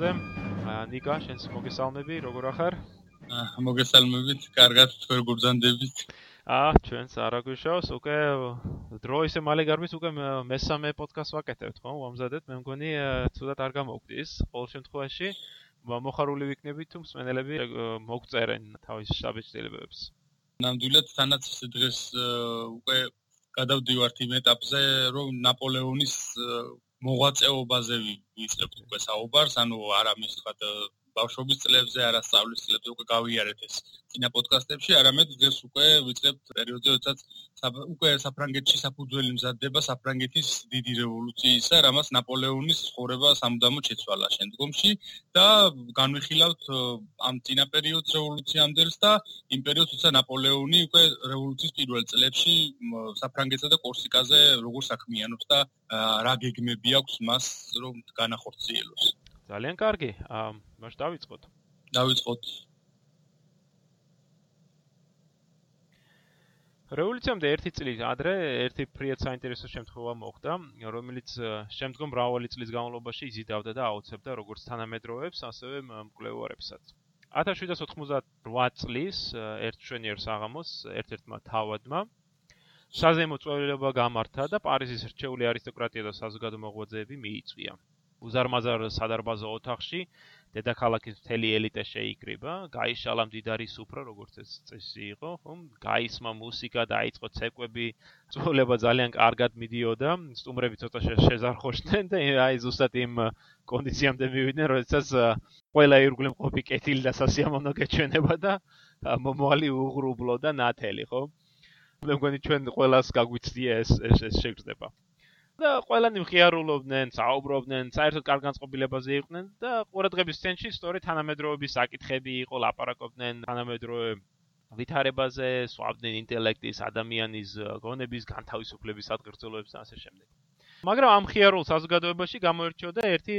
ნაპოლეონზე. ნიკა, შენს მოგესალმები, როგორ ახარ? მოგესალმებით, კარგად, თქვენ გურძანდებით. აა, ჩვენც არა გვიშავს, უკვე დრო ისე მალე გარბის, უკვე მესამე პოდკასტ ვაკეთებთ, ხო? ვამზადეთ, მე მგონი თუდად არ გამოგვდის, ყოველ შემთხვევაში მოხარული ვიქნები თუ მსმენელები მოგწერენ თავის შაბეჭდილებებს. ნამდვილად თანაც დღეს უკვე გადავდივართ იმ ეტაპზე, რომ ნაპოლეონის მოღვაწეობაზე ვიწყებთ უკვე საუბარს, ანუ არა მის თქვა ბავშვობის წლებზე, არა სწავლის წლებზე უკვე გავიარეთ ეს წინა პოდკასტებში, არამედ დღეს უკვე ვიწყებთ პერიოდზე, როდესაც უკვე საფრანგეთში საფუძველი მზადდება საფრანგეთის დიდი რევოლუციისა, რამაც ნაპოლეონის ცხოვრება სამუდამოდ შეცვალა შემდგომში და განვიხილავთ ამ წინა პერიოდს რევოლუციამდელს და იმ პერიოდს, როცა ნაპოლეონი უკვე რევოლუციის პირველ წლებში საფრანგეთსა და კორსიკაზე როგორ საქმიანობს და რა გეგმები აქვს მას რომ განახორციელოს. ძალიან კარგი. აა მაშ დავიწყოთ. დავიწყოთ. რევოლუციამდე ერთი წელი ადრე ერთი ფრიად საინტერესო შემთხვევა მოხდა, რომელიც შემდგომ მრავალი წლის განმავლობაში იზიდავდა და აუცებდა როგორც თანამედროვეებს, ასევე მკვლევარებსაც. 1798 წლის ერთ შვენიერ საღამოს ერთ-ერთმა თავადმა საზემო წვეულება გამართა და პარიზის რჩეული არისტოკრატია და საზოგადო მოღვაწეები მიიწვია. უზარმაზარ სადარბაზო ოთახში დედაქალაქის მთელი ელიტა შეიკრიბა, გაიშალა მდიდარი სუფრა, როგორც ეს წესი იყო, ხომ? გაისმა მუსიკა, დაიწყო ცეკვები, წვეულება ძალიან კარგად მიდიოდა, სტუმრები ცოტა შეზარხოშდნენ და აი ზუსტად იმ კონდიციამდე მივიდნენ, როდესაც ყველა ირგვლივ ყოფი კეთილი და სასიამოვნო გეჩვენება და მომავალი უღრუბლო და ნათელი, ხო? მე მგონი ჩვენ ყველას გაგვიცდია ეს ეს ეს შეგრძნება. და ყველანი მხიარულობდნენ, საუბრობდნენ, საერთოდ კარგ განწყობილებაზე იყვნენ და ყურადღების ცენტრში სწორედ თანამედროვეების საკითხები იყო, ლაპარაკობდნენ თანამედროვე ვითარებაზე, სვავდნენ ინტელექტის, ადამიანის გონების, განთავისუფლების ადგილზეულობებს და ასე შემდეგ. მაგრამ ამ ხიარულ საზოგადოებაში გამოირჩეოდა ერთი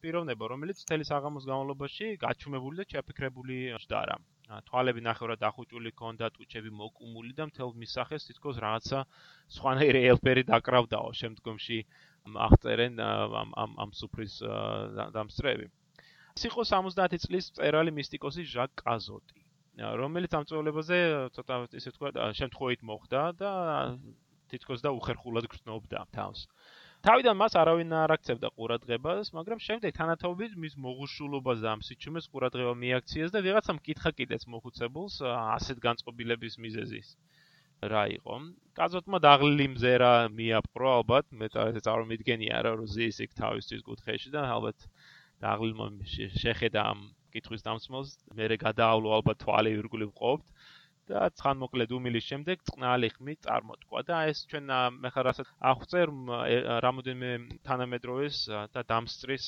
პიროვნება, რომელიც მთელი საღამოს განმავლობაში გაჩუმებული და ჩაფიქრებული ჯდარა. თვალები ნახევრად დახუჭული ჰქონდა, ტუჩები მოკუმული და მთელ მისახეს თითქოს რაღაცა სხვანაირი ელფერი დაკრავდაო შემდგომში აღწერენ ამ ამ ამ სუფრის დამსწრები. ეს იყო 70 წლის წერალი მისტიკოსი ჟაკ კაზოტი, რომელიც ამ წვეულებაზე ცოტა ისე თქვა შემთხვევით მოხდა და თითქოს და უხერხულად გრძნობდა თავს. თავიდან მას არავინ არ აქცევდა ყურადღებას, მაგრამ შემდეგ თანათაობით მის მოღუშულობას და ამ სიჩუმეს ყურადღება მიაქციეს და ვიღაცამ კითხა კიდეც მოხუცებულს ასეთ განწყობილების მიზეზის. რა იყო? კაზოტმა დაღლილი მზერა მიაპყრო ალბათ, მე წარმოვიდგენია რა რომ ზის იქ თავისთვის კუთხეში და ალბათ დაღლილმა შეხედა ამ კითხვის დამსმელს, მე გადაავლო ალბათ თვალი ირგვლივ ყოფთ. და ცხან მოკლედ უმილის შემდეგ წყნალი ხმით წარმოთქვა და ეს ჩვენ მე ხარ ასე აღწერ რამოდენმე თანამედროვეს და დამსწრის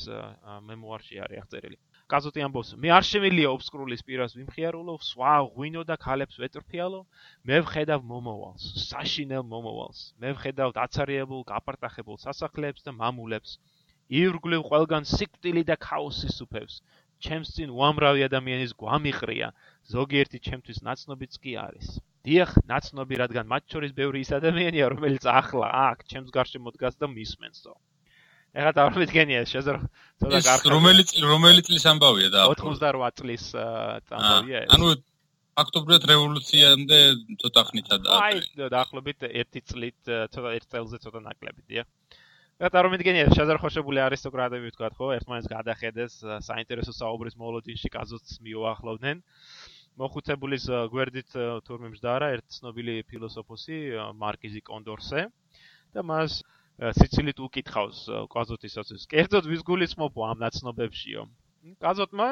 მემუარში არის აღწერილი. კაზოტი ამბობს: მე არ შემიძლია ოფსკრულის პირას ვიმხიარულო, სვა ღვინო და ქალებს ვეტრფიალო, მე ვხედავ მომავალს, საშინელ მომავალს. მე ვხედავ დაცარიებულ, გაპარტახებულ სასახლეებს და მამულებს. ირგვლივ ყველგან სიკვდილი და ქაოსი სუფევს. ჩემს წინ უამრავი ადამიანის გვამიყრია, ზოგიერთი ჩემთვის ნაცნობიც კი არის. დიახ, ნაცნობი, რადგან მათ შორის ბევრი ის ადამიანია, რომელიც ახლა აქ ჩემს გარშემო დგას და მისმენსო. ეხლა დავმედგენია შეზრო ცოტა კარგი. რომელიც რომელიც წლის ამბავია და 88 წლის ამბავია ეს. ანუ აქტობრივად რევოლუციამდე ცოტა ხნითაა. აი, დაახლოებით 1 წლით ცოტა 1 წელზე ცოტა ნაკლები, დიახ. რა წარმოგიდგენია შეზარხოშებული არისტოკრატები ვთქვა ხო ერთმანეთს გადახედეს საინტერესო საუბრის მოლოდინში კაზოც მიუახლოვდნენ მოხუცებულის გვერდით თურმე მждარა ერთ ცნობილი ფილოსოფოსი მარკიზი კონდორსე. და მას სიცილით უკითხავს კაზოტისაც კერძოდ ვის გულისხმობ ამ ნაცნობებშიო? კაზოტმა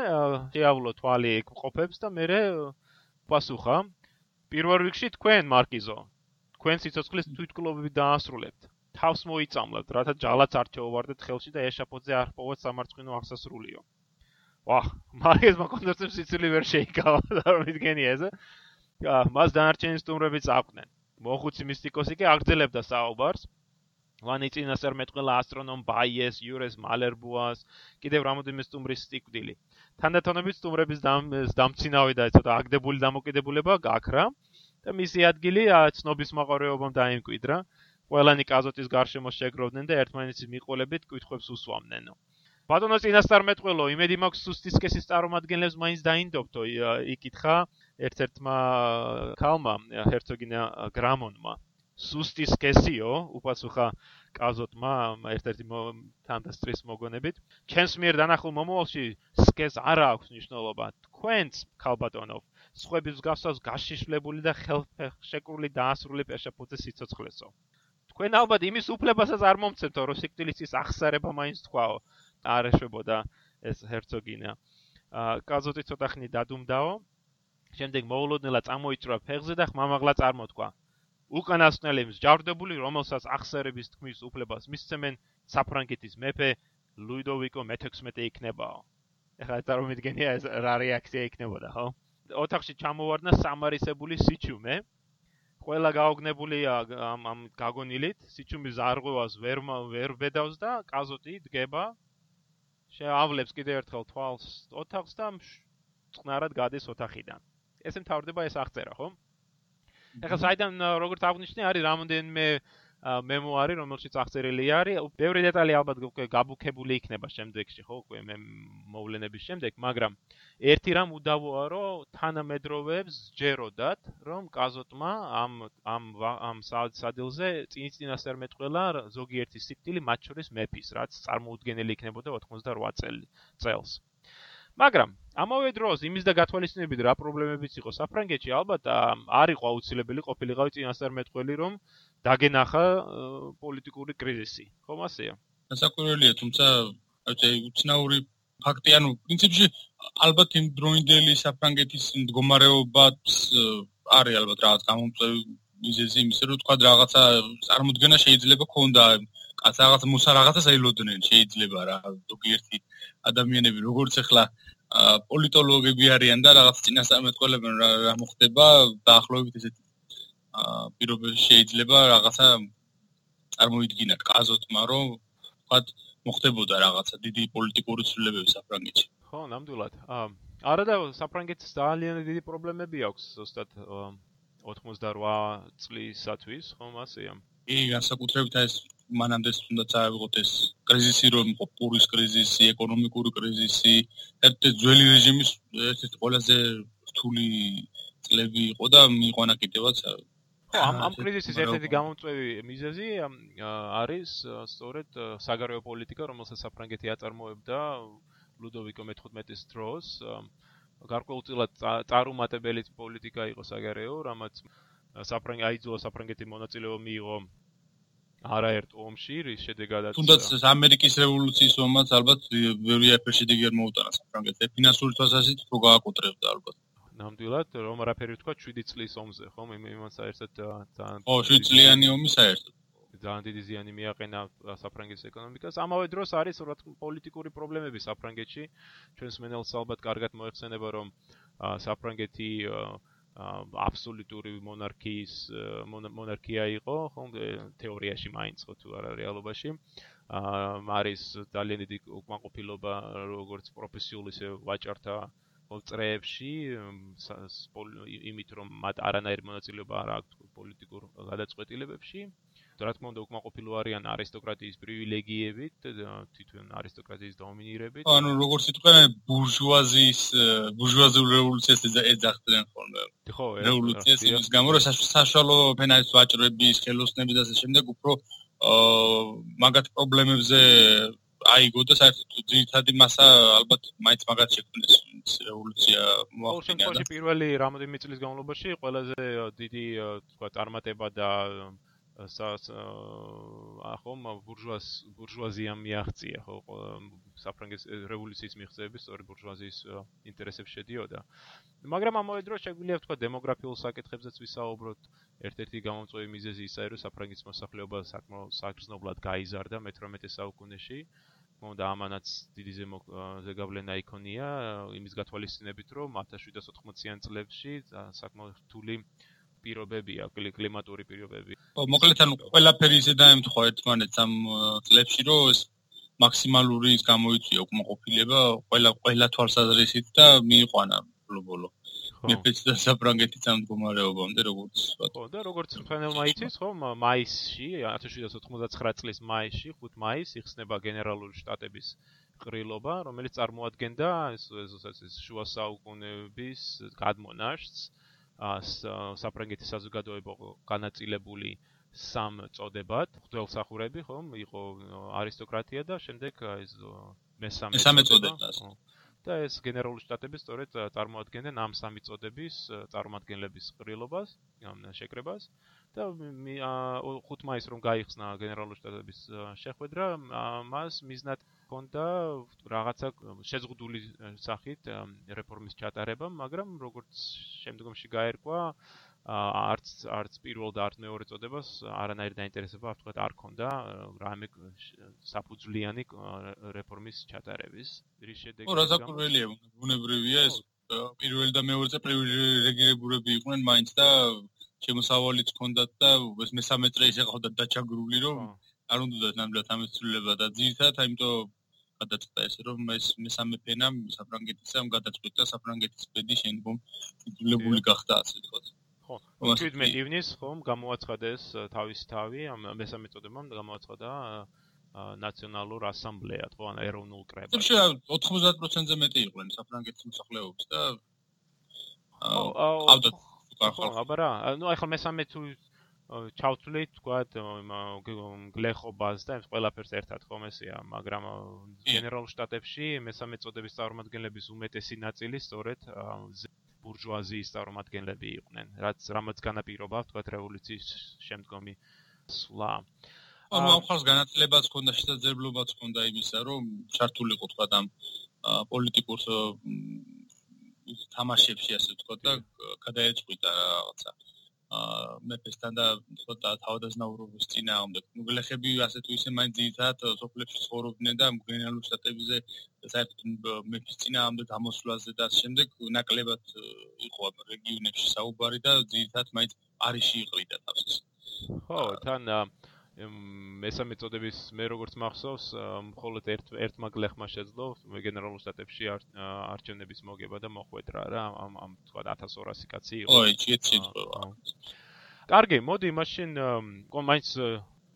შეავლო თვალი ეგ ყოფებს და მე პასუხა. პირველ რიგში თქვენ მარკიზო თქვენ სიცოცხლის თვითკლობები დაასრულებთ თავს მოიწამლებთ, რათა ჯალაც არ ჩაოვარდეთ ხელში და ეშაპოძე არ პოვოთ სამარცხინო აღსასრულიო. ვაჰ, მაგის მოკონდერცემ სიცილი ვერ შეიკავა და მიდგენია ესე. აა, მას დანარჩენი სტუმრებიც აყვნენ. მოხუცი მისტიკოსი კი აგრძელებდა საუბარს. ვანიწინას არ მეტყველა ასტრონომ ბაიეს, იურეს მალერბუას, კიდევ რამოდენიმე სტუმრის სტიკვდილი. თანდათანობით სტუმრების დამცინავი და ცოტა აგდებული დამოკიდებულება გაქრა და მისი ადგილი ცნობის მაყარეობამ დაიმკვიდრა. ყველანი კაზოტის გარშემო შეგროვდნენ და ერთმანეთის მიყოლებით კითხვებს უსვამდენო. ბატონო წინასწარმეტყველო, იმედი მაქვს სუსტისკესის წარმომადგენლებს მაინც დაინდობთო, იკითხა ერთ-ერთმა ქალმა, ჰერცოგინა გრამონმა. სუსტისკესიო, უპასუხა კაზოტმა ერთ-ერთი თანდასწრის მოგონებით. ჩემს მიერ დანახულ მომავალში სკეს არ აქვს მნიშვნელობა. თქვენც, ქალბატონო, სხვების მსგავსად გაშიშვლებული და ხელშეკრული დაასრულებ ეშაფოთეს სიცოცხლესო. თქვენ ალბათ იმის უფლებასაც არ მომცემთო, რომ სიკვდილის ახსარება მაინც თქვაო. არ ეშვებოდა ეს ჰერცოგინა. აა კაზოტი ცოტა ხნი დადუმდაო. შემდეგ მოულოდნელა წამოიჭრა ფეხზე და ხმამაღლა წარმოთქვა. უკანასკნელებს ჯარდებული, რომელსაც ახსარების თქმის უფლებას მისცემენ საფრანგეთის მეფე ლუდოვიკო მე-16 იქნებაო. ახლა წარმოვიდგენია ეს რა რეაქცია იქნებოდა, ხო? ოთახში ჩამოვარდნა სამარისებული სიჩუმე, ყველა გაოგნებულია ამ ამ გაგონილით, სიჩუმის ზარღვევას ვერ ვერ ბედავს და კაზოტი დგება. შეავლებს კიდევ ერთხელ თვალს ოთახს და წყნარად გადის ოთახიდან. ესე მთავრდება ეს აღწერა, ხო? ეხლა საიდან როგორც აღნიშნე არის რამოდენმე მემუარი რომელშიც აღწერილი არის. ბევრი დეტალი ალბათ უკვე გაბუქებული იქნება შემდეგში ხო უკვე მე მოვლენების შემდეგ მაგრამ ერთი რამ უდავოა რომ თანამედროვეებს ჯეროდათ რომ კაზოტმა ამ ამ ამ სადილზე წინწინასწარ მეტყველა ზოგიერთი სიკტილი მათ შორის მეფის რაც წარმოუდგენელი იქნებოდა 88 წელი წელს მაგრამ ამავე დროს იმის და გათვალისწინებით რა პრობლემებიც იყო საფრანგეთში ალბათ არ იყო აუცილებელი ყოფილიყავი წინასწარ მეტყველი რომ დაგენახა პოლიტიკური კრიზისი. ხომ ასეა? დასაკვირველია თუმცა აი უცნაური ფაქტი ანუ პრინციპში ალბათ იმ დროინდელი საფრანგეთის მდგომარეობაც არის ალბათ რაღაც გამომწვევი მიზეზი იმისა რომ თქვა რაღაცა წარმოქმნა შეიძლება ქონდა რაღაც მუსა რაღაცას აილოდნენ შეიძლება რა ზოგიერთი ადამიანები როგორც ახლა პოლიტოლოგები არიან და რაღაც წინასწარმეტყველებენ რა რა მოხდება დაახლოებით ესეთი პირობები შეიძლება რაღაცა წარმოიდგინათ კაზოტმა რომ ვთქვათ მოხდებოდა რაღაცა დიდი პოლიტიკური ცვლილებები საფრანგეთში. ხო ნამდვილად. არა და საფრანგეთს ძალიან დიდი პრობლემები აქვს ზუსტად 88 წლისათვის ხომ ასეა? კი განსაკუთრებით ეს მანამდე თუნდაც აიღოთ ეს კრიზისი რომ იყო პურის კრიზისი, ეკონომიკური კრიზისი, ერთ-ერთი ძველი რეჟიმის ერთ-ერთი ყველაზე რთული წლები იყო და მიიყვანა კიდევაც ხო ამ ამ კრიზისის ერთ-ერთი გამომწვევი მიზეზი არის სწორედ საგარეო პოლიტიკა, რომელსაც საფრანგეთი აწარმოებდა ლუდოვიკო მე-15-ის დროს. გარკვეულწილად წარუმატებელი პოლიტიკა იყო საგარეო, რამაც საფრანგეთი აიძულა საფრანგეთი მონაწილეობა მიიღო არაერთ ომში, რის შედეგადაც თუნდაც ამერიკის რევოლუციის ომაც ალბათ ბევრი ეფერ შედეგი არ მოუტანა საფრანგეთს. ფინანსური თვალსაზრისით რო გააკუტრებდა ალბათ. ნამდვილად, რომ არაფერი თქვა 7 წლის ომზე, ხომ? იმან საერთოდ ძალიან ო 7 წლიანი ომი საერთოდ. ძალიან დიდი ზიანი მიაყენა საფრანგეთის ეკონომიკას. ამავე დროს არის რა თქმა პოლიტიკური პრობლემები საფრანგეთში. ჩვენს მენელს ალბათ კარგად მოიხსენება, რომ საფრანგეთი აბსოლუტური მონარქიის მონარქია იყო, ხო, თეორიაში მაინც ხო თუ არა რეალობაში. აა არის ძალიან დიდი უკმაყოფილება როგორც პროფესიული ისე ვაჭართა წრეებში, იმით რომ მათ არანაირი მონაწილეობა არ აქვს პოლიტიკურ გადაწყვეტილებებში. რა თქმა უნდა უკმაყოფილო არიან არისტოკრატიის პრივილეგიებით, თვითონ არისტოკრატიის დომინირებით. ანუ როგორც იტყვიან ბურჟუაზიის ბურჟუაზიულ რევოლუციას ეძახდნენ ხოლმე. ხო, რევოლუციას ის გამო რომ საშუალო ფენაის ვაჭრების ხელოსნები და ასე შემდეგ უფრო აა მაგათ პრობლემებზე აიგო და საერთოდ ძირითადი მასა ალბათ მაინც მაგათ შექმნეს რევოლუცია მოახდინა. ხო, პირველი რამოდენიმე წლის განმავლობაში ყველაზე დიდი თქვა წარმატება და ახომ ბურჟუაზ ბურჟუაზიამ მიაღწია ხო საფრანგეთის რევოლუციის მიღწევები სწორი ბურჟუაზიის ინტერესებს შედიოდა. მაგრამ ამავე დროს შეგვიძლია ვთქვა დემოგრაფიულ საკითხებზეც ვისაუბროთ. ერთ-ერთი გამომწვევი მიზეზი ისაა რომ საფრანგეთის მოსახლეობა საკმაოდ საგრძნობლად გაიზარდა მე-18 საუკუნეში. მომდა ამანაც დიდი ზეგავლენა იქონია იმის გათვალისწინებით რომ 1780-იან წლებში საკმაოდ რთული პირობებია, კლიმატური პირობები. ო, მოკლედ ანუ ყველაფერი ისე დაემთხვა ერთმანეთს ამ წლებში, რომ ეს მაქსიმალური ის გამოიწვია უკმაყოფილება ყველა ყველა თვალსაზრისით და მიიყვანა ბლობოლო. მეფეც და საფრანგეთის ამ მდგომარეობამდე როგორც ვთქვა. ხო, და როგორც ფრენელმა იცის, ხო, მაისში, 1799 წლის მაისში, 5 მაისს იხსნება გენერალური შტატების ყრილობა, რომელიც წარმოადგენდა ეს ეს შუა საუკუნეების გადმონაშთს საფრანგეთის საზოგადოება განაწილებული სამ წოდებად, ღვთელსახურები, ხომ, იყო არისტოკრატია და შემდეგ ეს მესამე წოდება. და ეს გენერალური შტატები სწორედ წარმოადგენდნენ ამ სამი წოდების წარმომადგენლების ყრილობას, შეკრებას. და ხუთ მაისს რომ გაიხსნა გენერალური შტატების შეხვედრა, მას მიზნად ჰქონდა რაღაცა შეზღუდული სახით რეფორმის ჩატარება, მაგრამ როგორც შემდგომში გაერკვა, არც არც პირველ და არც მეორე წოდებას არანაირი დაინტერესება არ თქვა არ ქონდა რამე საფუძვლიანი რეფორმის ჩატარების. რის შედეგი? ო, რა საკურველია, ბუნებრივია ეს პირველი და მეორე წე პრივილეგირებულები იყვნენ მაინც და შემოსავალიც ჰქონდათ და ეს მესამე წრე ისე ყავდათ დაჩაგრული რომ არ უნდა ნამდვილად ამეცვლება და ძირითადად აიმიტომ გადაწყდა ესე რომ ეს მესამე ფენა საფრანგეთისამ გადაწყვიტა საფრანგეთის ბედი შემდგომ იძულებული გახდა ასე ვთქვათ. ხო. 17 ივნის ხომ გამოაცხადეს თავის თავი ამ მესამე წოდებამ გამოაცხადა ნაციონალურ ასამბლეა თქო ან ეროვნულ კრებას. შეიძლება 90%-ზე მეტი იყვნენ საფრანგეთის მოსახლეობის და აა ხო, აბა რა, ну, ახლა მესამე თუ ჩავთვლით, თქვათ, გლეხობას და ეს ყველაფერს ერთად ხომ ესეა, მაგრამ გენერალურ შტატებში მესამე წოდების წარმომადგენლების უმეტესი ნაწილი სწორედ ბურჟუაზიის წარმომადგენლები იყვნენ, რაც რამაც განაპირობა, თქვათ, რევოლუციის შემდგომი სვლა. ამ ხალხს განათლებაც ჰქონდა, შესაძლებლობაც ჰქონდა იმისა, რომ ჩართულიყო თქვათ ამ პოლიტიკურ თამაშებში ასე ვთქვა და გადაეწყვიტა რაღაცა. აა მეფესთან და თქო თავდაზნაურობის წინააღმდეგ. ნუ გლეხები ასე თუ ისე მაინც ძირითადად სოფლებში ცხოვრობდნენ და გენერალურ შტატებზე საერთოდ მეფის წინააღმდეგ გამოსვლაზე და შემდეგ ნაკლებად იყო ამ რეგიონებში საუბარი და ძირითადად მაინც არიში იყრიდა თავს. ხო, თან მესამე წოდების მე როგორც მახსოვს, მხოლოდ ერთ ერთმა გლეხმა შეძლო გენერალურ სტატებში არჩევნების მოგება და მოხვედრა რა ამ ამ თქვა 1200 კაცი იყო. ой, ჩიჩი თქვა. კარგი, მოდი მაშინ კომაინც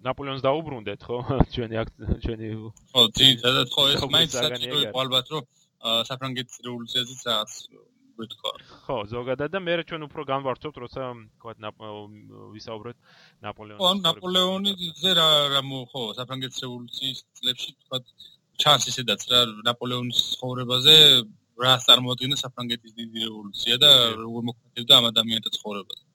ნაპოლეონს დაუბრუნდეთ ხო? ჩვენი აქ ჩვენი ხო, ძირითადად ხო ეს მაინც საჭირო იყო ალბათ რომ საფრანგეთის რევოლუციაზეც რაღაც გითქვა. ხო, ზოგადად და მე ჩვენ უფრო განვარცხობთ, როცა თქვა ვისაუბრეთ ნაპოლეონის. ხო, ნაპოლეონიზე რა რა ხო, საფრანგეთის რევოლუციის წლებში თქვა ჩანს ისედაც რა ნაპოლეონის ცხოვრებაზე რა წარმოადგენდა საფრანგეთის დიდი რევოლუცია და როგორ მოქმედებდა ამ ადამიანთა ცხოვრებაზე.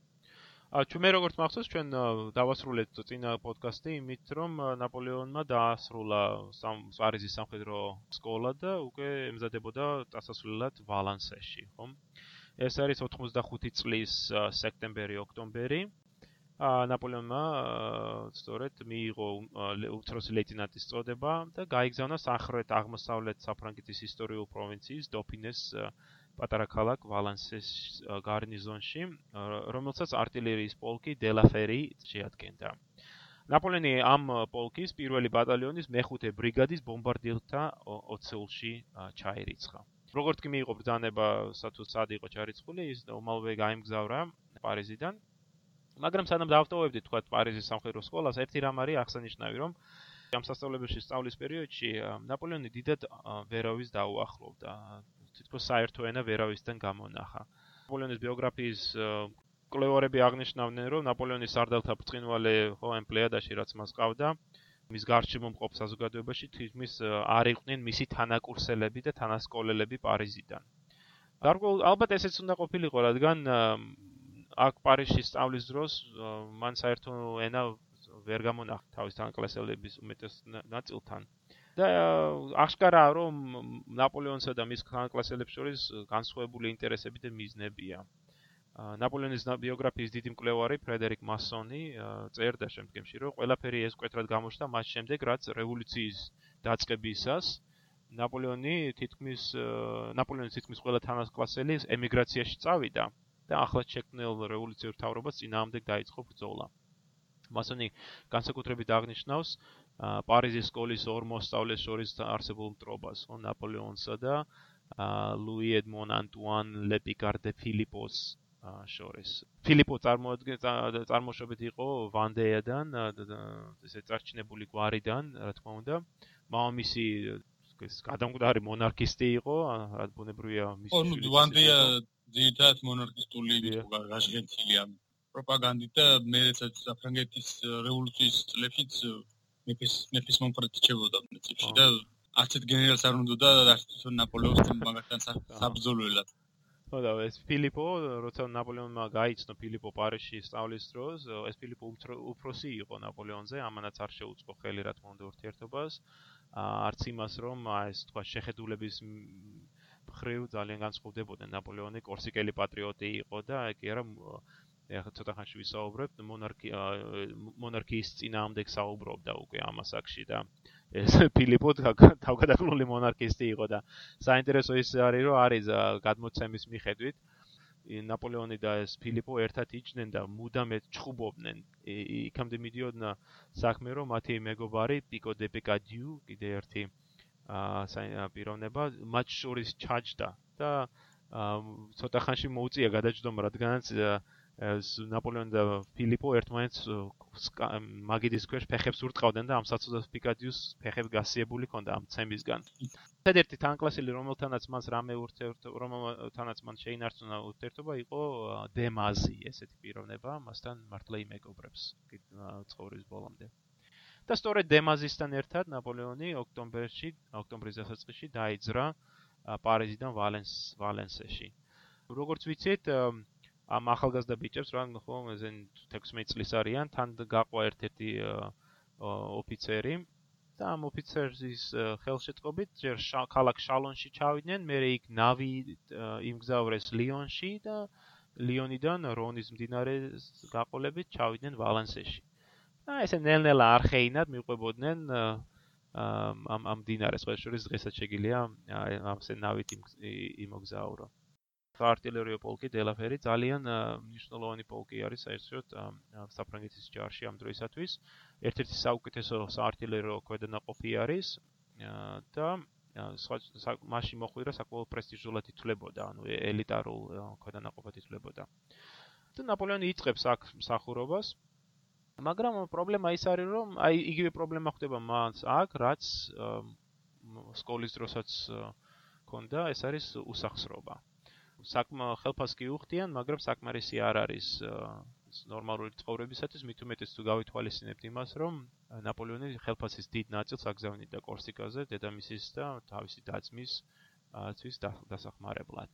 ჩვენ მე როგორც მახსოვს ჩვენ დავასრულეთ წინა პოდკასტი იმით რომ ნაპოლეონმა დაასრულა პარიზის სამხედრო სკოლა და უკვე ემზადებოდა დასასრულად ვალანსეში ხომ? ეს არის 85 წლის სექტემბერი ოქტომბერი. ა ნაპოლეონმა სწორედ მიიღო უფროსი ლეიტენანტის წოდება და გაიგზავნა სამხრეთ აღმოსავლეთ საფრანგეთის ისტორიულ პროვინციის დოფინეს პატარა ქალაქ ვალანსის გარნიზონში, რომელსაც артиლერიის პოლკი დელაფერი შეადგენდა. ნაპოლეონი ამ პოლკის პირველი ბატალიონის მეხუთე ბრიგადის ბომბარდირთა ოცეულში ჩაირიცხა. როგორც კი მიიღო ბრძანება, სათუ სად იყო ჩარიცხული, ის უმალვე გაემგზავრა პარიზიდან. მაგრამ სანამ დავტოვებდი თქვა პარიზის სამხედრო სკოლას, ერთი რამ არის აღსანიშნავი, რომ ამ სასწავლებელში სწავლის პერიოდში ნაპოლეონი დიდად ვერავის დაუახლოვდა. თითქოს საერთო ენა ვერავისთან გამონახა. ნაპოლეონის ბიოგრაფიის კვლევარები აღნიშნავდნენ, რომ ნაპოლეონის სარდალთა ბრწყინვალე ამ პლეადაში რაც მას ყავდა, მის გარშემო მყოფ საზოგადოებაში თითქმის არ იყვნენ მისი თანაკურსელები და თანასკოლელები პარიზიდან. გარკვეულ ალბათ ესეც უნდა ყოფილიყო, რადგან აქ პარიზში სწავლის დროს მან საერთო ენა ვერ გამონახა თავის თანაკლასელების უმეტეს ნაწილთან. და აღსკარაა რომ ნაპოლეონსა და მის თანაკლასელებს შორის განსხვავებული ინტერესები და მიზნებია. ნაპოლეონის ბიოგრაფიის დიდი მკვლევარი ფრედერიკ მასონი წერდა შემდგომში რომ ყველაფერი ეს კვეთრად გამოჩნდა მას შემდეგ რაც რევოლუციის დაწყებისას ნაპოლეონი თითქმის ნაპოლეონის თითქმის ყველა თანაკლასელი ემიგრაციაში წავიდა და ახლად შექმნილ რევოლუციურ თავრობას წინააღმდეგ დაიწყო ბრძოლა. მასონი განსაკუთრებით აღნიშნავს პარიზის სკოლის ორ მოსწავლეს შორის არსებულ მტრობას, ხო, ნაპოლეონსა და ლუი ედმონ ანტუან ლეპიკარ დე ფილიპოს შორის. ფილიპო წარმოშობით იყო ვანდეიდან, ესე წარჩინებული გვარიდან, რა თქმა უნდა. მამამისი ეს გადამკვდარი მონარქისტი იყო, რა ბუნებრივია მის შვილი. ო, ნუ ვანდია ძირითადად მონარქისტული იყო გაშენილი ამ პროპაგანდით და მე საფრანგეთის რევოლუციის წლებშიც მეფის მეფის მომხრედ ჩებოდა პრინციპში და არცეთ გენერალს არ უნდა და არც ნაპოლეონის მაგათთან საბრძოლველად. ხო და ეს ფილიპო, როცა ნაპოლეონმა გაიცნო ფილიპო პარიზში სწავლის დროს, ეს ფილიპო უფროსი იყო ნაპოლეონზე, ამანაც არ შეუწყო ხელი რა თქმა უნდა ურთიერთობას. არც იმას რომ ეს თქვა შეხედულების მხრივ ძალიან განსხვავდებოდნენ ნაპოლეონი კორსიკელი პატრიოტი იყო და კი არა ეხლა ცოტა ხანში ვისაუბრებ მონარქი მონარქიის წინააღმდეგ საუბრობდა უკვე ამ ასაკში და ეს ფილიპო თავგადასავლული მონარქისტი იყო და საინტერესო ის არის რომ არის გადმოცემის მიხედვით ნაპოლეონი და ეს ფილიპო ერთად იჯდნენ და მუდამ ეჭხუბობდნენ იქამდე მიდიოდნენ საქმე რომ მათი მეგობარი პიკო დე პიკადიუ კიდე ერთი აა პიროვნება მათ შორის ჩაჯდა და ცოტა ხანში მოუწია გადაჯდომა რადგანაც ეს ნაპოლეონი და ფილიპო ერთმანეთს მაგიდის ქვეშ ფეხებს ურტყავდნენ და ამ საწოდას პიკადიუს ფეხები გასიებული ჰქონდა ამ ცემისგან. ერთ-ერთი თანკლასელი რომელთანაც მას რამე ურთიერთობა რომელთანაც მან შეინარჩუნა ურთიერთობა იყო დემაზი, ესეთი პიროვნება, მასთან მართლა იმეგობრებს ცხოვრების ბოლომდე. და სწორედ დემაზისთან ერთად ნაპოლეონი ოქტომბერში, ოქტომბრის დასაწყისში დაიძრა პარიზიდან ვალენს ვალენსეში. როგორც ვიცით, ამ ახალგაზრდა ბიჭებს რა ხო ესენ 16 წლის არიან თან გაყვა ერთ-ერთი ოფიცერი და ამ ოფიცერის ხელშეწყობით ჯერ ქალაქ შალონში ჩავიდნენ მე იქ ნავი იმგზავრეს ლიონში და ლიონიდან რონის მდინარეს გაყოლებით ჩავიდნენ ვალენსეში და ესე ნელ-ნელა არხეინად მიყვებოდნენ ამ ამ მდინარეს ყველა შორის დღესაც შეგიძლია ამ სე ნავით იმოგზაურო საარტილერიო პოლკი დელაფერი ძალიან მნიშვნელოვანი პოლკი არის საერთოდ საფრანგეთის ჯარში ამ დროისათვის. ერთ-ერთი საუკეთესო საარტილერიო ქვედანაყოფი არის და მასში მოხვიდა საკმაოდ პრესტიჟულად ითვლებოდა, ანუ ელიტარულ ქვედანაყოფად ითვლებოდა. და ნაპოლეონი იწყებს აქ მსახურობას. მაგრამ პრობლემა ის არის, რომ აი იგივე პრობლემა ხდება მას აქ, რაც სკოლის დროსაც ქონდა, ეს არის უსახსრობა. საკმა ხელფას კი უხდიან, მაგრამ საკმარისი არ არის ნორმალური ცხოვრებისათვის, მით უმეტეს თუ გავითვალისწინებთ იმას, რომ ნაპოლეონი ხელფასის დიდ ნაწილს აგზავნიდა კორსიკაზე, დედამისის და თავისი დაწმის თვის დასახმარებლად.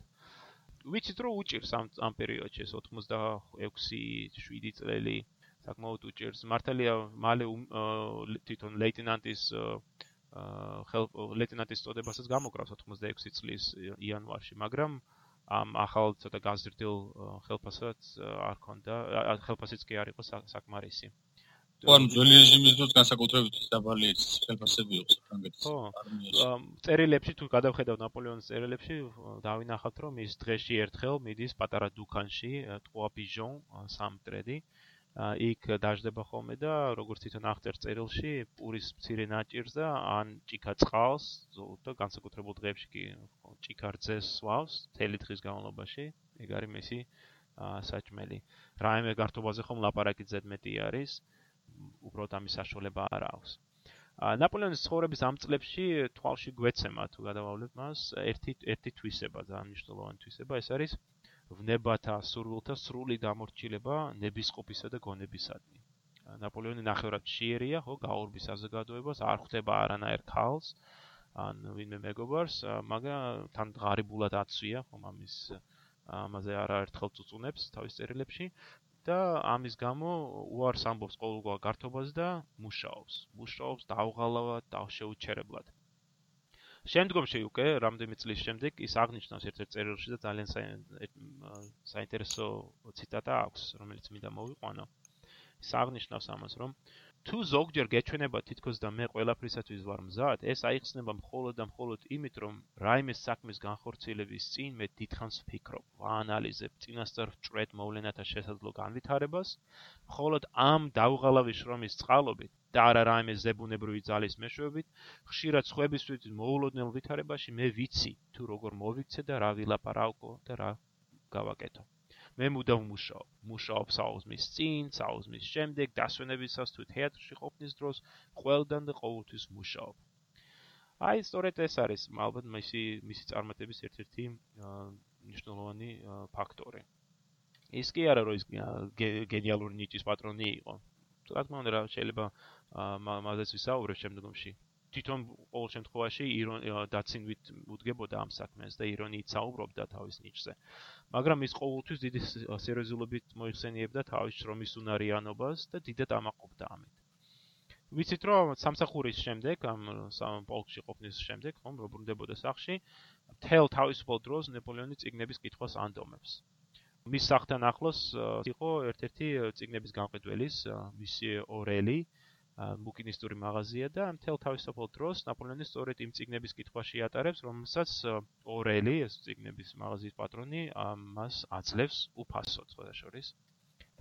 ვიცით რომ უჭირს ამ ამ პერიოდში ეს 86-7 წელი საკმაოდ უჭირს. მართალია მალე თვითონ ლეიტენანტის ლეიტენანტის წოდებასაც გამოკრავს 86 წლის იანვარში, მაგრამ ამ ახალ ცოტა გაზრდილ ხელფასაც არ ქონდა. ხელფასიც კი არ იყო საკმარისი. ვან ძველი რეჟიმის დროს განსაკუთრებით დაბალი ხელფასები იყო საფრანგეთის ხო წერილებში თუ გადავხედავ ნაპოლეონის წერილებში დავინახავთ რომ ის დღეში ერთხელ მიდის პატარა დუქანში ტყუა ბიჟონ სამტრედი იქ დაждდება ხოლმე და როგორც თვითონ აღწერს წერილში, პურის მცირე ნაჭირს და ან ჭიქა წყალს და განსაკუთრებულ დღეებში კი ჭიქარძეს სვავს თელი დღის განმავლობაში. ეგ არის მისი საჭმელი. რაიმე გართობაზე ხომ ლაპარაკი ზედმეტი არის. უბრალოდ ამის საშუალება არ აქვს. ნაპოლეონის ცხოვრების ამ წლებში თვალში გვეცემა თუ გადავავლებ მას ერთი ერთი თვისება, ძალიან მნიშვნელოვანი თვისება, ეს არის ვნებათა სურვილთა სრული დამორჩილება ნებისყოფისა და გონებისადმი. ნაპოლეონი ნახევრად შიერია, ხო, გაურბის საზოგადოებას, არ ხვდება არანაირ ქალს, ან ვინმე მეგობარს, მაგრამ თან ღარიბულად აცვია, ხო, ამის ამაზე არაერთხელ წუწუნებს თავის წერილებში და ამის გამო უარს ამბობს ყოველგვარ გართობას და მუშაობს. მუშაობს დაუღალავად, დაუშეუჩერებლად. შემდგომში უკვე რამდენი წლის შემდეგ ის აღნიშნავს ერთ-ერთ წერილში და ძალიან საინტერესო ციტატა აქვს, რომელიც მინდა მოვიყვანო. ის აღნიშნავს ამას, რომ თუ ზოგჯერ გეჩვენება თითქოს და მე ყველაფრისათვის ვარ მზად, ეს აიხსნება მხოლოდ და მხოლოდ იმით, რომ რაიმე საქმის განხორციელების წინ მე დიდხანს ვფიქრობ, ვაანალიზებ წინასწარ ჭრეთ მოვლენათა შესაძლო განვითარებას, მხოლოდ ამ დაუღალავი შრომის წყალობით და არა რაიმე ზებუნებრივი ძალის მეშვეობით, ხშირად ხვებისთვის მოულოდნელ ვითარებაში მე ვიცი, თუ როგორ მოვიქცე და რა ვილაპარაკო და რა გავაკეთო. მე მუდამ მუშაობ. მუშაობ საუზმის წინ, საუზმის შემდეგ, დასვენებისას თუ თეატრში ყოფნის დროს, ყველგან და ყოველთვის მუშაობ. აი, სწორედ ეს არის ალბათ მისი მისი წარმატების ერთ-ერთი მნიშვნელოვანი ფაქტორი. ის კი არა რომ ის გენიალური ნიჭის პატრონი იყო. რა თქმა უნდა, შეიძლება მაზეც ვისაუბრებ შემდგომში. თვითონ ყოველ შემთხვევაში დაცინვით უდგებოდა ამ საქმეს და ირონიით საუბრობდა თავის ნიჭზე. მაგრამ ის ყოველთვის დიდი სერიოზულობით მოიხსენიებდა თავის შრომის უნარიანობას და დიდად ამაყობდა ამით. ვიცით რომ სამსახურის შემდეგ ამ სამ პოლკში ყოფნის შემდეგ ხომ რობრუნდებოდა სახში თელ თავისუფალ დროს ნაპოლეონის ციგნების კითხვას ანდომებს. მის სახთან ახლოს იყო ერთ-ერთი ციგნების გამყიდველის მისი ორელი ბუკინისტური მაღაზია და მთელ თავისუფალ დროს ნაპოლეონი სწორედ იმ ციგნების კითხვაში ატარებს, რომელსაც ორელი, ეს ციგნების მაღაზიის პატრონი, მას აძლევს უფასოდ, სხვა შორის.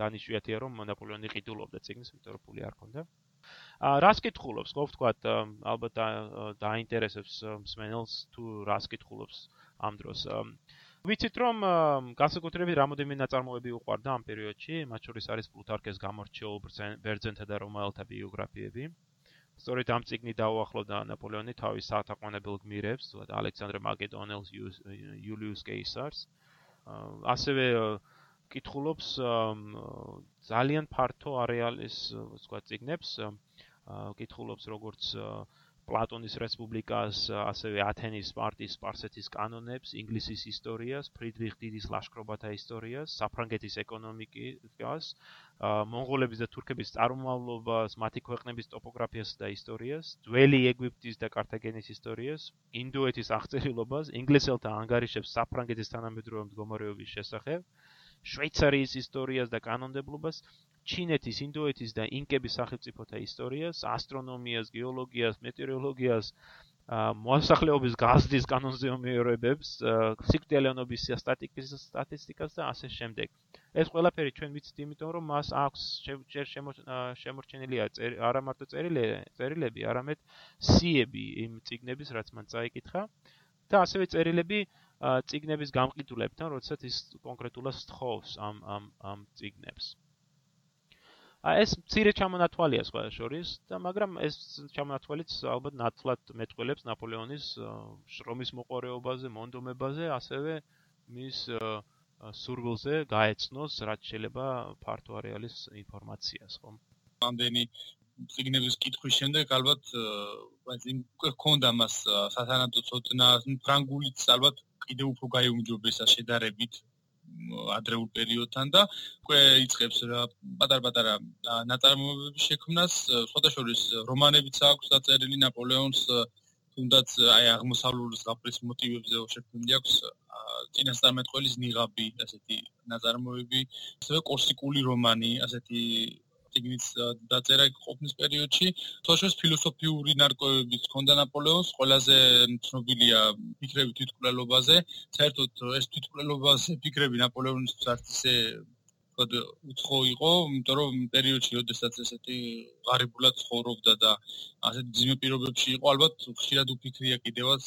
დანიშვიათია, რომ ნაპოლეონი ყიდულობდა ციგნს, იმიტომ რომ ფული არ ჰქონდა. რას კითხულობს, ხო ვთქვათ, ალბათ დაინტერესებს მსმენელს თუ რას კითხულობს ამ დროს. ვიცით რომ განსაკუთრებით რამოდენიმე ნაწარმოები უყვარდა ამ პერიოდში, მათ შორის არის პლუტარქეს გამორჩეულ ბერძენთა და რომაელთა ბიოგრაფიები. სწორედ ამ წიგნი დაუახლოვდა ნაპოლეონი თავის საათაყვანებელ გმირებს, თუნდაც ალექსანდრე მაკედონელს, იულიუს კეისარს. ასევე კითხულობს ძალიან ფართო არეალის, ვთქვა, წიგნებს. კითხულობს როგორც პლატონის რესპუბლიკას, ასევე ათენის, სპარტის, სპარსეთის კანონებს, ინგლისის ისტორიას, ფრიდრიხ დიდის ლაშქრობათა ისტორიას, საფრანგეთის ეკონომიკას, მონღოლების და თურქების წარმომავლობას, მათი ქვეყნების ტოპოგრაფიას და ისტორიას, ძველი ეგვიპტის და კართაგენის ისტორიას, ინდოეთის აღწერილობას, ინგლისელთა ანგარიშებს საფრანგეთის თანამედროვე მდგომარეობის შესახებ, შვეიცარიის ისტორიას და კანონმდებლობას, ჩინეთის, ინდოეთის და ინკების სახელმწიფოთა ისტორიას, ასტრონომიას, გეოლოგიას, მეტეოროლოგიას, მოსახლეობის გაზდის კანონზომიერებებს, სიკვდილიანობის სტატისტიკის სტატისტიკას და ასე შემდეგ. ეს ყველაფერი ჩვენ ვიცით, იმიტომ რომ მას აქვს შემორჩენილია არა მარტო წერილები, არამედ სიები იმ ციგნების, რაც მან წაიკითხა და ასევე წერილები ციგნების გამყიდულებთან, როდესაც ის კონკრეტულად სწხოვს ამ ამ ამ ციგნებს. ეს მცირე ჩამონათვალია სხვა შორის და მაგრამ ეს ჩამონათვალიც ალბათ ნათლად მეტყველებს ნაპოლეონის შრომის მოყარეობაზე, მონდომებაზე, ასევე მის სურვილზე გაეცნოს რაც შეიძლება ფართო არეალის ინფორმაციას, ხომ? ამდენი ციგნების კითხვის შემდეგ ალბათ აი იმ ქონდა მას სათანადო ცოდნა ფრანგულიც ალბათ კიდევ უფრო გაიუმჯობესა შედარებით ადრეულ პერიოდთან და უკვე იწყებს რა პატარ-პატარა ნაწარმოებების შექმნას, სხვადასხვა რომანებიც აქვს დაწერილი ნაპოლეონს თუნდაც აი აღმოსავლურის ზღაპრის მოტივებზე შექმნილი აქვს წინასწარმეტყველის ნიღაბი, ასეთი ნაწარმოები, ასევე კორსიკული რომანი, ასეთი ციგნის დაწერა ყოფნის პერიოდში. თოშოს ფილოსოფიური ნარკვევებიც ქონდა ნაპოლეონს ყველაზე ცნობილია ფიქრები თვითკვლელობაზე საერთოდ ეს თვითკვლელობაზე ფიქრები ნაპოლეონის არცისე ვთქვათ, უცხო იყო, იმიტომ რომ პერიოდში, როდესაც ესეთი ღარიბულად ცხოვრობდა და ასეთ ძიმე პირობებში იყო, ალბათ ხშირად უფიქრია კიდევაც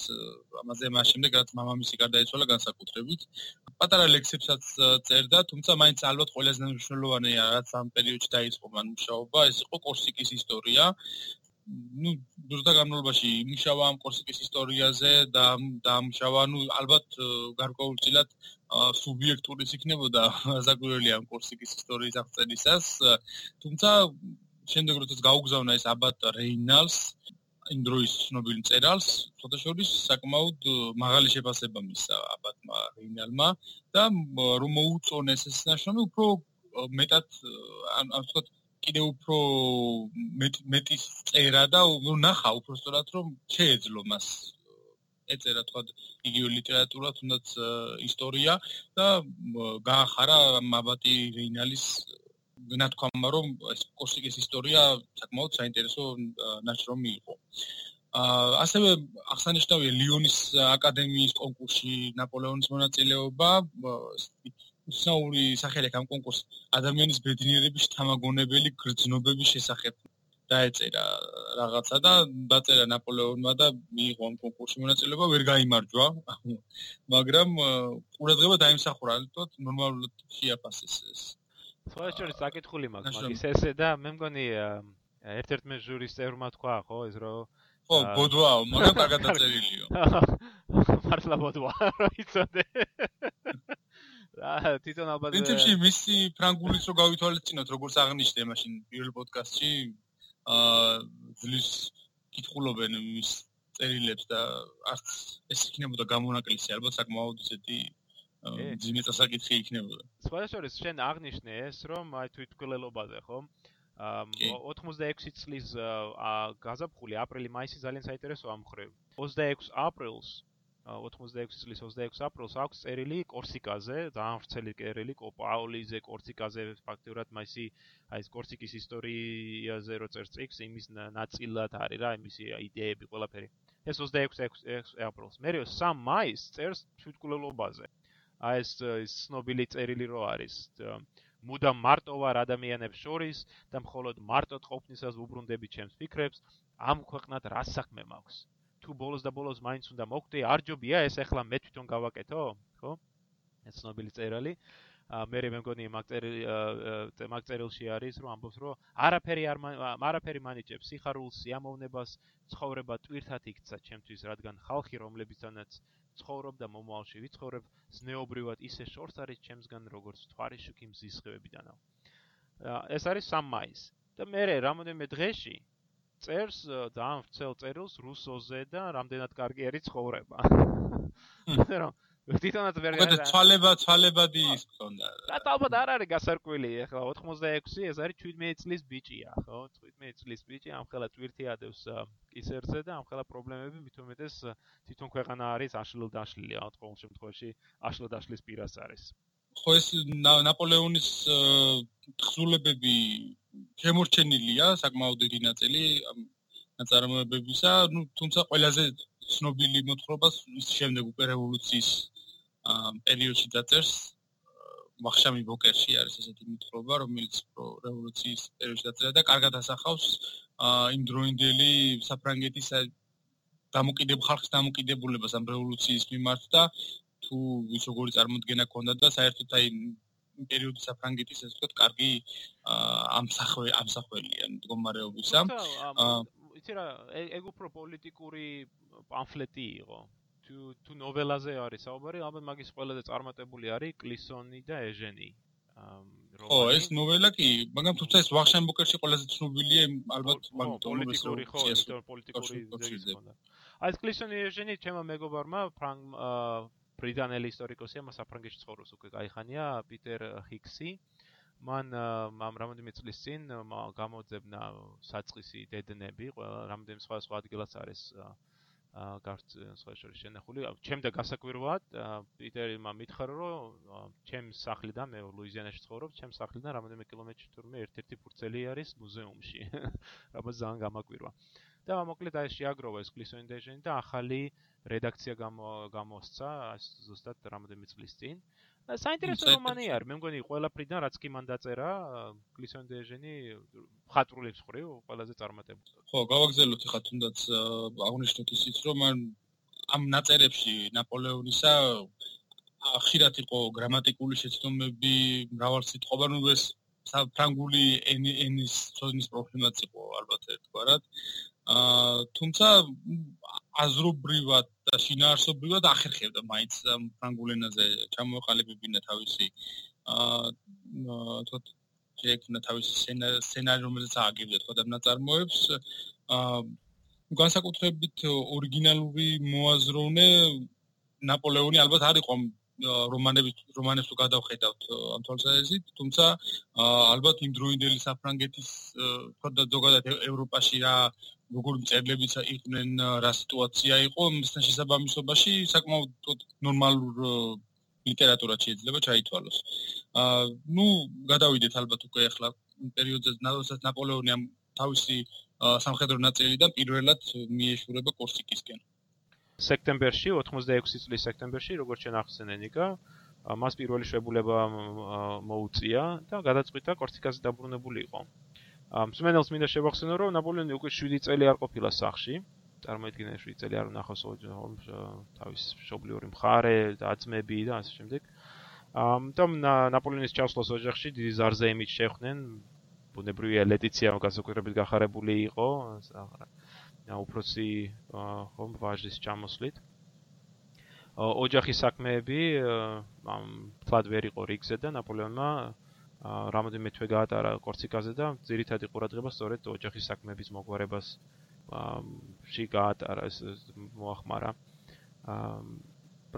ამაზე მას შემდეგ, რაც მამამისი გარდაიცვალა განსაკუთრებით. პატარა ლექსებსაც წერდა, თუმცა მაინც ალბათ ყველაზე მნიშვნელოვანია, რაც ამ პერიოდში დაიწყო მან მუშაობა, ეს იყო კორსიკის ისტორია. ну ზუსტად განმავლობაში იმუშავა ამ კორსიკის ისტორიაზე და დაამუშავა ну ალბათ გარკვეულწილად სუბიექტურის იქნებოდა საკვირველი ამ კორსიკის ისტორიის აღწერისას თუმცა შემდეგ როდესაც გაუგზავნა ეს აბატ რეინალს იმ დროის ცნობილ მწერალს ფოტოშოპის საკმაოდ მაღალი შეფასება მისცა აბატმა რეინალმა და რომ მოუწონეს ეს ნაშრომი უფრო მეტად ამ ვთქვათ კიდე უფრო მეტი წერა და ნახა უფრო სწორად რომ შეეძლო მას ეწერა თქვა იგივე ლიტერატურა თუნდაც ისტორია და გაახარა მაბატი რეინალის ნათქვამა რომ ეს კორსიკის ისტორია საკმაოდ საინტერესო ნაშრომი იყო. ასევე აღსანიშნავია ლიონის აკადემიის კონკურსში ნაპოლეონის მონაწილეობა უცნაური სახელი ამ კონკურსს ადამიანის ბედნიერების თამაგონებელი გრძნობების შესახებ დაეწერა რაღაცა და დაწერა ნაპოლეონმა და მიიღო ამ კონკურსში მონაწილეობა ვერ გამოიმარჯვა მაგრამ ყურადღება დაიმსახურა თქო ნორმალურად შეაფასეს ეს შორის საკითხული მაქვს მაგის ესე და მე მგონი ერთ-ერთ მე ჟურის წევრმა თქვა ხო ეს რომ ხო, ბოდვაო, მაგრამ კარგად დაწერილიო. მართლა ბოდვაა, რა იცოდე. რა, თვითონ ალბათ პრინციპში მისი ფრანგულიც რო გავითვალისწინოთ, როგორც აღნიშნე მაშინ პირველ პოდკასტში, აა ძლის კითხულობენ მის წერილებს და არც ეს იქნებოდა გამონაკლისი, ალბათ საკმაოდ ისეთი ძიმე წასაკითხი იქნებოდა. სხვა შორის შენ აღნიშნე ეს, რომ აი თვითკვლელობაზე, ხო? 86 წლის გაზაფხული აპრილი-მაისი ძალიან საინტერესოა მხრივ. 26 აპრილს 86 წლის 26 აპრილს აქვს წერილი კორსიკაზე, ძალიან ვრცელი წერილი კოპაოლიზე კორსიკაზე, ფაქტიურად მაისი აი ეს კორსიკის ისტორიაზე რო წერს წიგს, იმის ნაწილად არის რა, იმისი იდეები ყველაფერი. ეს 26 აპრილს. მე 3 მაისს წერს თვითკვლელობაზე. აი ეს ის ცნობილი წერილი რო არის. მუდამ მარტო ვარ ადამიანებს შორის და მხოლოდ მარტო ყოფნისას უბრუნდები ჩემს ფიქრებს, ამ ქვეყნად რა საქმე მაქვს? თუ ბოლოს და ბოლოს მაინც უნდა მოკვდე, არ ჯობია ეს ახლა მე თვითონ გავაკეთო, ხო? ეს ცნობილი წერილი. ა მე მე მგონი მაგწერილი მაგწერილში არის რომ ამბობს რომ არაფერი არ არაფერი მანიჭებს სიხარულს, სიამოვნებას, ცხოვრება ტვირთად იქცა ჩემთვის, რადგან ხალხი რომლებიცანაც ცხოვრობ და მომავალში ვიცხოვრებ, ზნეობრივად ისე შორს არის ჩემსგან, როგორც თვარიშუქი მზისხევებიდანო. ეს არის 3 მაისი. და მე რამოდენმე დღეში წერს ძალიან ვრცელ წერილს რუსოზე და რამდენად კარგი არის ცხოვრება. რომ თვითონაც ვერ გადა. მოდი თვალება, თვალებადი ის ქონდა. რა ალბათ არ არის გასარკვილი, ახლა 86 ეს არის 17 წლის ბიჭია, ხო? 17 წლის ბიჭი ამ ხელა ტვირთი ადევს კისერზე და ამ ხელა პრობლემები მithumetes თვითონ ქვეყანა არის აშლილ-დაშლილი, ამ ყოველ შემთხვევაში აშლილ-დაშლის პირას არის. ხო ეს ნაპოლეონის თხზულებები შემორჩენილია საკმაოდ დიდი ნაწილი ნაწარმოებებისა, ну, თუმცა ყველაზე ცნობილი მოთხრობას ის შემდეგ უკვე რევოლუციის პერიოდში დაწერს ვახშამი ბოკერში არის ესეთი მითხრობა რომელიც პრო რევოლუციის პერიოდში დაწერა და კარგად ასახავს იმ დროინდელი საფრანგეთის დამოკიდებ ხალხის დამოკიდებულებას ამ რევოლუციის მიმართ და თუ ის როგორი წარმოქმნა ქონდა და საერთოდ აი პერიოდი საფრანგეთის ეს ვთქვათ კარგი ამსახველი ამსახველია მდგომარეობისა იცი რა ეგ უფრო პოლიტიკური პამფლეტი იყო თუ თუ ნოველაზე არის საუბარი, ალბათ მაგის ყველაზე წარმატებული არის კლისონი და ეჟენი. ხო, ეს ნოველა კი, მაგრამ თუმცა ეს ვახშენბოკერში ყველაზე ცნობილია, ალბათ მაგ პოლიტიკური ხო, პოლიტიკური ძეგლი ხონდა. აი ეს კლისონი ეჟენი ჩემო მეგობარმა ფრანგ ბრიტანელი ისტორიკოსია, მას საფრანგეთში ცხოვრობს უკვე кайხანია, პიტერ ჰიქსი. მან ამ რამოდენიმე წლის წინ გამოძებნა საწყისი დედნები, ყველა რამდენიმე სხვა სხვა ადგილას არის გარც სხვა შორის შენახული. ჩემ და გასაკვირვად პიტერმა მითხრა, რომ ჩემ სახლიდან მე ლუიზიანაში ცხოვრობ, ჩემ სახლიდან რამდენიმე კილომეტრში თურმე ერთ-ერთი ფურცელი არის მუზეუმში, რამაც ძალიან გამაკვირვა. და მოკლედ აი შეაგროვა ეს გლისონდეჟენი და ახალი აა რედაქცია გამოსცა ზუსტად რამოდენიმე წლის წინ. საინტერესო რომანი არის. მე მგონი ყველაფრიდან რაც კი მან დაწერა, კლისონ დეჟენი ხატრული ხრი, ყველაზე წარმატებული. ხო, გავაგზავნოთ ხა თუნდაც აღნიშნოთ ისიც, რომ ამ ნაწერებში ნაპოლეონისა ხშირად იყო გრამატიკული შეცდომები, მრავალსიტყვობა, ნუ ეს ფრანგული ენის ცოდნის პრობლემაც იყო ალბათ ერთგვარად. აა თუმცა აზრობრივად და შინაარსობრივად ახერხებდა მაინც ფრანგულ ენაზე ჩამოეყალიბებინა თავისი აა თქო შეექმნა თავისი სცენარი რომელზეც ააგებდა თქო და ნაწარმოებს აა განსაკუთრებით ორიგინალური მოაზროვნე ნაპოლეონი ალბათ არ იყო რომანების რომანებს თუ გადავხედავთ ამ თვალსაზრისით თუმცა ალბათ იმ დროინდელი საფრანგეთის თქო და ზოგადად ევროპაში რა როგორი წერლებიც იყვნენ რა სიტუაცია იყო მასთან შესაბამისობაში საკმაოდ ნორმალურ ლიტერატურად შეიძლება ჩაითვალოს. აა ნუ გადავიდეთ ალბათ უკვე ახლა პერიოდზე ნაოდესაც ნაპოლეონი ამ თავისი სამხედრო ნაწილიდან პირველად მიეშურება კორსიკისკენ. სექტემბერში 86 წლის სექტემბერში როგორც შენახსენე ნიკა მას პირველი შებულება მოუწია და გადაწყვიტა კორსიკაზე დაბრუნებული იყო. მსმენელს მინდა შევახსენო, რომ ნაპოლეონი უკვე 7 წელი არ ყოფილა სახში. წარმოიდგინე 7 წელი არ უნახავს თავის შობლიური მხარე და აწმები და ასე შემდეგ. ამ თომ ნაპოლეონის ჩასვლას ოჯახში დიდი ზარზეიმით შეხვდნენ. ბუნებრივია ლეტიცია განსაკუთრებით გახარებული იყო. უფროსი ხომ ვაჟის ჩამოსვლით. ოჯახის საქმეები ამ თლად ვერ იყო რიგზე და ნაპოლეონმა რამოდენმე თვე გაატარა კორსიკაზე და ძირითადი ყურადღება სწორედ ოჯახის საქმეების მოგვარებას ში გაატარა ეს მოახმარა.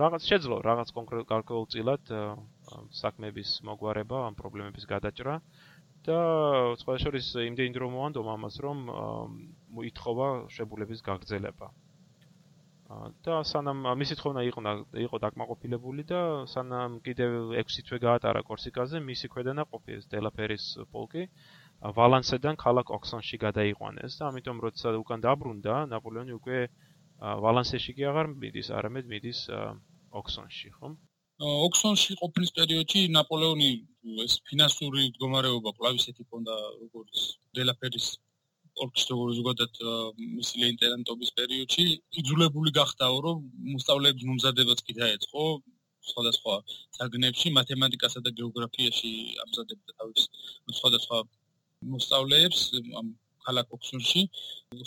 რაღაც შეძლო რაღაც კონკრეტულ საქმეების მოგვარება, ამ პრობლემების გადაჭრა. და სხვა შორის იმდენი დრო მოანდო მამას რომ მოითხოვა შებულების გაგრძელება. და სანამ მისი თხოვნა იყო იყო დაკმაყოფილებული და სანამ კიდევ 6 თვე გაატარა კორსიკაზე მისი ქვედანაყოფი ეს დელაფერის პოლკი ვალანსედან ქალაქ ოქსონში გადაიყვანეს და ამიტომ როცა უკან დაბრუნდა ნაპოლეონი უკვე ვალანსეში კი აღარ მიდის, არამედ მიდის ოქსონში, ხო? ოქსონში ყოფნის პერიოდში ნაპოლეონი ეს ფინანსური მდგომარეობა კვლავ ისეთი ქონდა როგორც დელაფერის ორკის როგორ ზოგადად მისი ლეინტერანტობის პერიოდში იძულებული გახდაო რომ მოსწავლეებს მომზადებაც კი დაეწყო სხვადასხვა საგნებში მათემატიკასა და გეოგრაფიაში ამზადებდა თავის სხვადასხვა მოსწავლეებს ამ ქალაქ ოქსონში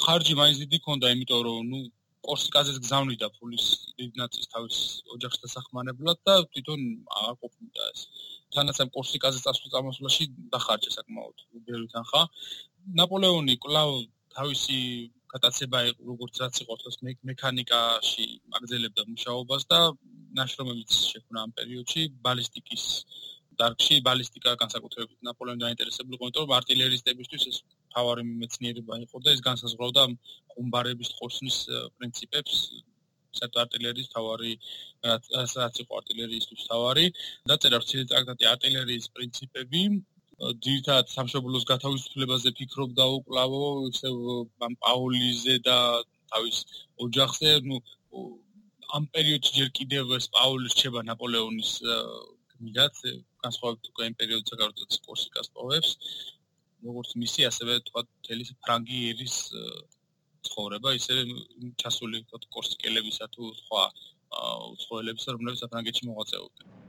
ხარჯი მაინც დიდი ქონდა იმიტომ რომ ნუ კორსიკაზეს გზავნიდა ფულის დიდ ნაწილს თავის ოჯახს დასახმარებლად და თვითონ არ ყოფნიდა ეს. თანაც ამ კორსიკაზეს წასვლაში დახარჯა საკმაოდ ბევრი თანხა. ნაპოლეონი კლავ თავისი კატაცება იყო როგორც რაც იყო თქოს მექანიკაში აგზელებდა მუშაობას და ნაშრომებიც შექმნა ამ პერიოდში ბალისტიკის დარგში ბალისტიკა განსაკუთრებით ნაპოლეონი დაინტერესებული იყო, იმიტომ რომ არტილერისტებისთვის ეს თავარი მეცნიერება იყო და ეს განსაზღვრავდა ხუმბარების ხოსნის პრინციპებს სად артиლერიის თავარი რაც იყო артиლერიისთვის თავარი დაწერა ვრცელი ტრაქტატი артиლერიის პრინციპები ძირითადად სამშობლოს გათავისუფლებაზე ფიქრობდა უკვლავო ისევ ამ პაოლიზე და თავის ოჯახზე ნუ ამ პერიოდში ჯერ კიდევ პაოლი რჩება ნაპოლეონის გმირად განსხვავებით უკვე იმ პერიოდსა გარდა კორსიკას პოვებს როგორც მისი ასევე თქვა მთელი ფრანგი ერის ცხოვრება ისე ჩასული თქო კორსიკელებისა თუ სხვა უცხოელებისა რომლებიც საფრანგეთში მოღვაწეობდნენ